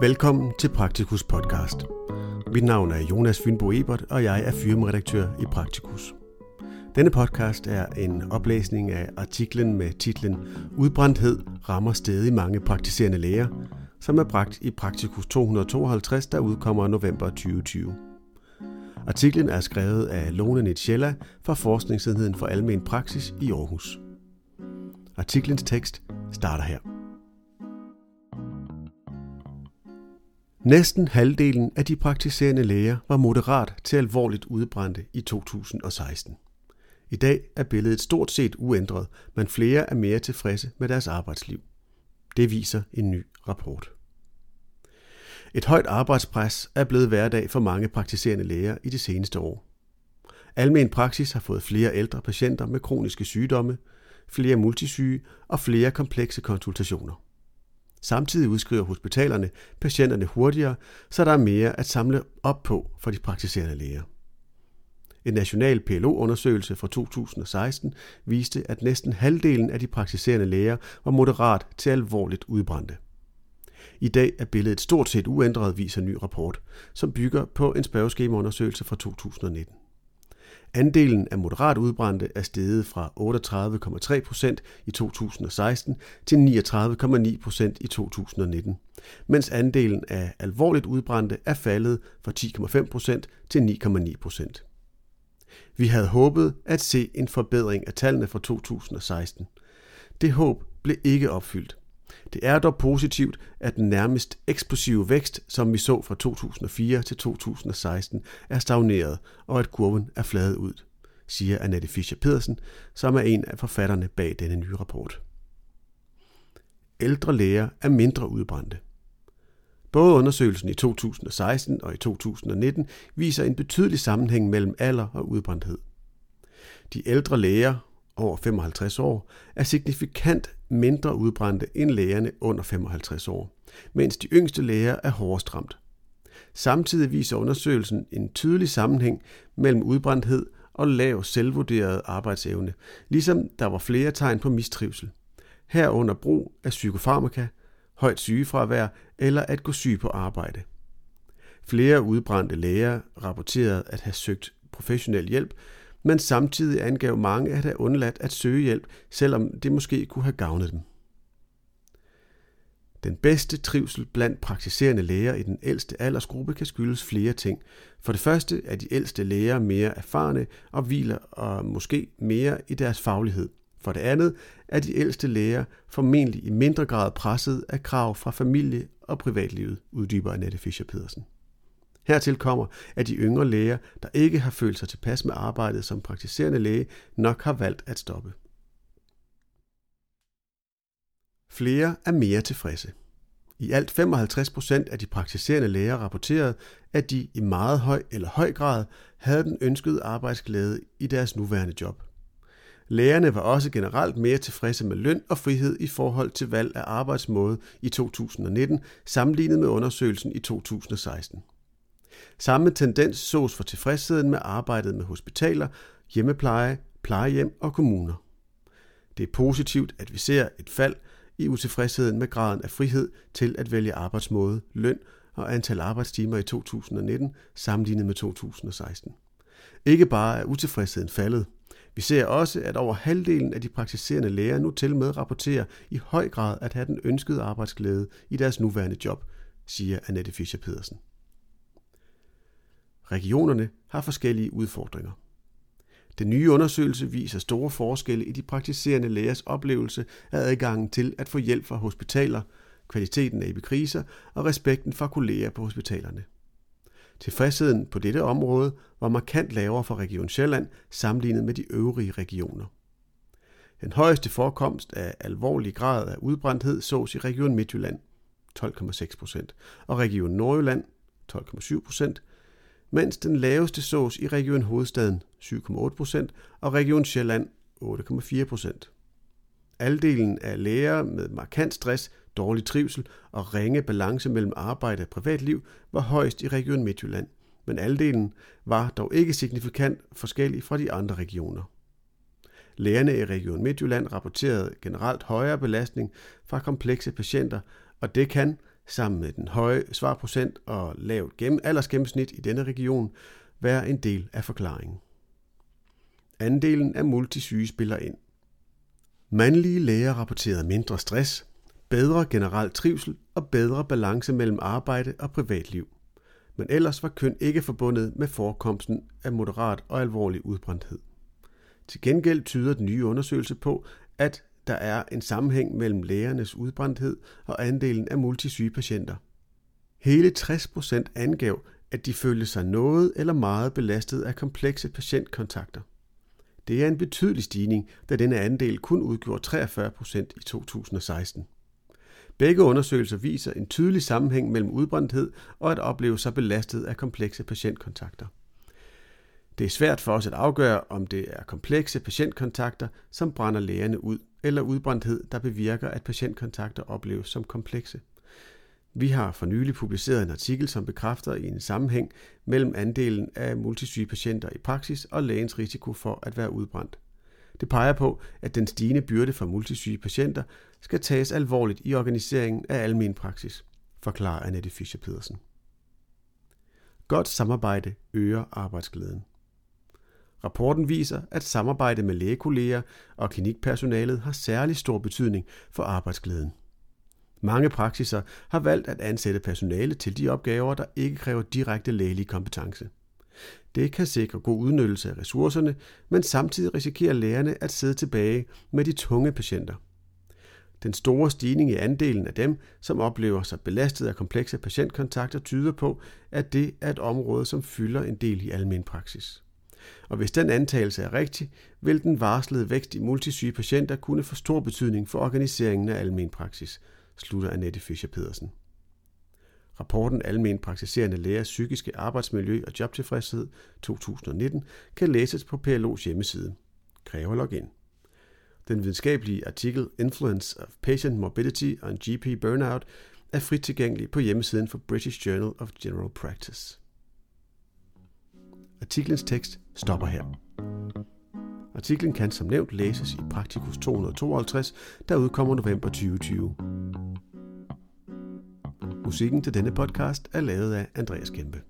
Velkommen til Praktikus podcast. Mit navn er Jonas Fynbo Ebert, og jeg er firmaredaktør i Praktikus. Denne podcast er en oplæsning af artiklen med titlen Udbrændthed rammer stadig mange praktiserende læger, som er bragt i Praktikus 252, der udkommer i november 2020. Artiklen er skrevet af Lone Nitschella fra Forskningsenheden for Almen Praksis i Aarhus. Artiklens tekst starter her. Næsten halvdelen af de praktiserende læger var moderat til alvorligt udbrændte i 2016. I dag er billedet stort set uændret, men flere er mere tilfredse med deres arbejdsliv. Det viser en ny rapport. Et højt arbejdspres er blevet hverdag for mange praktiserende læger i de seneste år. Almen praksis har fået flere ældre patienter med kroniske sygdomme, flere multisyge og flere komplekse konsultationer. Samtidig udskriver hospitalerne patienterne hurtigere, så der er mere at samle op på for de praktiserende læger. En national PLO-undersøgelse fra 2016 viste, at næsten halvdelen af de praktiserende læger var moderat til alvorligt udbrændte. I dag er billedet stort set uændret, viser en ny rapport, som bygger på en spørgeskemaundersøgelse fra 2019. Andelen af moderat udbrændte er steget fra 38,3 procent i 2016 til 39,9 procent i 2019, mens andelen af alvorligt udbrændte er faldet fra 10,5 procent til 9,9 procent. Vi havde håbet at se en forbedring af tallene fra 2016. Det håb blev ikke opfyldt. Det er dog positivt, at den nærmest eksplosive vækst, som vi så fra 2004 til 2016, er stagneret, og at kurven er fladet ud, siger Annette Fischer Pedersen, som er en af forfatterne bag denne nye rapport. Ældre læger er mindre udbrændte. Både undersøgelsen i 2016 og i 2019 viser en betydelig sammenhæng mellem alder og udbrændthed. De ældre læger over 55 år er signifikant mindre udbrændte end lægerne under 55 år, mens de yngste læger er hårdest ramt. Samtidig viser undersøgelsen en tydelig sammenhæng mellem udbrændthed og lav selvvurderet arbejdsevne, ligesom der var flere tegn på mistrivsel. Herunder brug af psykofarmaka, højt sygefravær eller at gå syg på arbejde. Flere udbrændte læger rapporterede at have søgt professionel hjælp, men samtidig angav mange at have undladt at søge hjælp, selvom det måske kunne have gavnet dem. Den bedste trivsel blandt praktiserende læger i den ældste aldersgruppe kan skyldes flere ting. For det første er de ældste læger mere erfarne og hviler og måske mere i deres faglighed. For det andet er de ældste læger formentlig i mindre grad presset af krav fra familie og privatlivet, uddyber Annette Fischer Pedersen. Hertil kommer, at de yngre læger, der ikke har følt sig tilpas med arbejdet som praktiserende læge, nok har valgt at stoppe. Flere er mere tilfredse. I alt 55 procent af de praktiserende læger rapporterede, at de i meget høj eller høj grad havde den ønskede arbejdsglæde i deres nuværende job. Lægerne var også generelt mere tilfredse med løn og frihed i forhold til valg af arbejdsmåde i 2019 sammenlignet med undersøgelsen i 2016. Samme tendens sås for tilfredsheden med arbejdet med hospitaler, hjemmepleje, plejehjem og kommuner. Det er positivt, at vi ser et fald i utilfredsheden med graden af frihed til at vælge arbejdsmåde, løn og antal arbejdstimer i 2019 sammenlignet med 2016. Ikke bare er utilfredsheden faldet. Vi ser også, at over halvdelen af de praktiserende læger nu til med rapporterer i høj grad at have den ønskede arbejdsglæde i deres nuværende job, siger Annette Fischer Pedersen. Regionerne har forskellige udfordringer. Den nye undersøgelse viser store forskelle i de praktiserende lægers oplevelse af adgangen til at få hjælp fra hospitaler, kvaliteten af epikriser og respekten fra kolleger på hospitalerne. Tilfredsheden på dette område var markant lavere for Region Sjælland sammenlignet med de øvrige regioner. Den højeste forekomst af alvorlig grad af udbrændthed sås i Region Midtjylland 12,6 procent og Region Nordjylland 12,7 procent, mens den laveste sås i Region Hovedstaden 7,8% og Region Sjælland 8,4%. Aldelen af læger med markant stress, dårlig trivsel og ringe balance mellem arbejde og privatliv var højst i Region Midtjylland, men aldelen var dog ikke signifikant forskellig fra de andre regioner. Lægerne i Region Midtjylland rapporterede generelt højere belastning fra komplekse patienter, og det kan, sammen med den høje svarprocent og lavt gennem aldersgennemsnit i denne region, være en del af forklaringen. Andelen af multisyge spiller ind. Mandlige læger rapporterede mindre stress, bedre generel trivsel og bedre balance mellem arbejde og privatliv. Men ellers var køn ikke forbundet med forekomsten af moderat og alvorlig udbrændthed. Til gengæld tyder den nye undersøgelse på, at der er en sammenhæng mellem lægernes udbrændthed og andelen af multisyge patienter. Hele 60% angav, at de følte sig noget eller meget belastet af komplekse patientkontakter. Det er en betydelig stigning, da denne andel kun udgjorde 43% i 2016. Begge undersøgelser viser en tydelig sammenhæng mellem udbrændthed og at opleve sig belastet af komplekse patientkontakter. Det er svært for os at afgøre, om det er komplekse patientkontakter, som brænder lægerne ud, eller udbrændthed, der bevirker, at patientkontakter opleves som komplekse. Vi har for nylig publiceret en artikel, som bekræfter i en sammenhæng mellem andelen af multisyge patienter i praksis og lægens risiko for at være udbrændt. Det peger på, at den stigende byrde for multisyge patienter skal tages alvorligt i organiseringen af almen praksis, forklarer Annette Fischer Pedersen. Godt samarbejde øger arbejdsglæden. Rapporten viser, at samarbejde med lægekolleger og klinikpersonalet har særlig stor betydning for arbejdsglæden. Mange praksiser har valgt at ansætte personale til de opgaver, der ikke kræver direkte lægelig kompetence. Det kan sikre god udnyttelse af ressourcerne, men samtidig risikerer lægerne at sidde tilbage med de tunge patienter. Den store stigning i andelen af dem, som oplever sig belastet af komplekse patientkontakter, tyder på, at det er et område, som fylder en del i almen praksis. Og hvis den antagelse er rigtig, vil den varslede vækst i multisyge patienter kunne få stor betydning for organiseringen af almen praksis, slutter Annette Fischer Pedersen. Rapporten Almen praktiserende lægers psykiske arbejdsmiljø og jobtilfredshed 2019 kan læses på PLO's hjemmeside. Kræver login. Den videnskabelige artikel Influence of Patient Morbidity on GP Burnout er frit tilgængelig på hjemmesiden for British Journal of General Practice. Artiklens tekst stopper her. Artiklen kan som nævnt læses i Praktikus 252, der udkommer november 2020. Musikken til denne podcast er lavet af Andreas Kæmpe.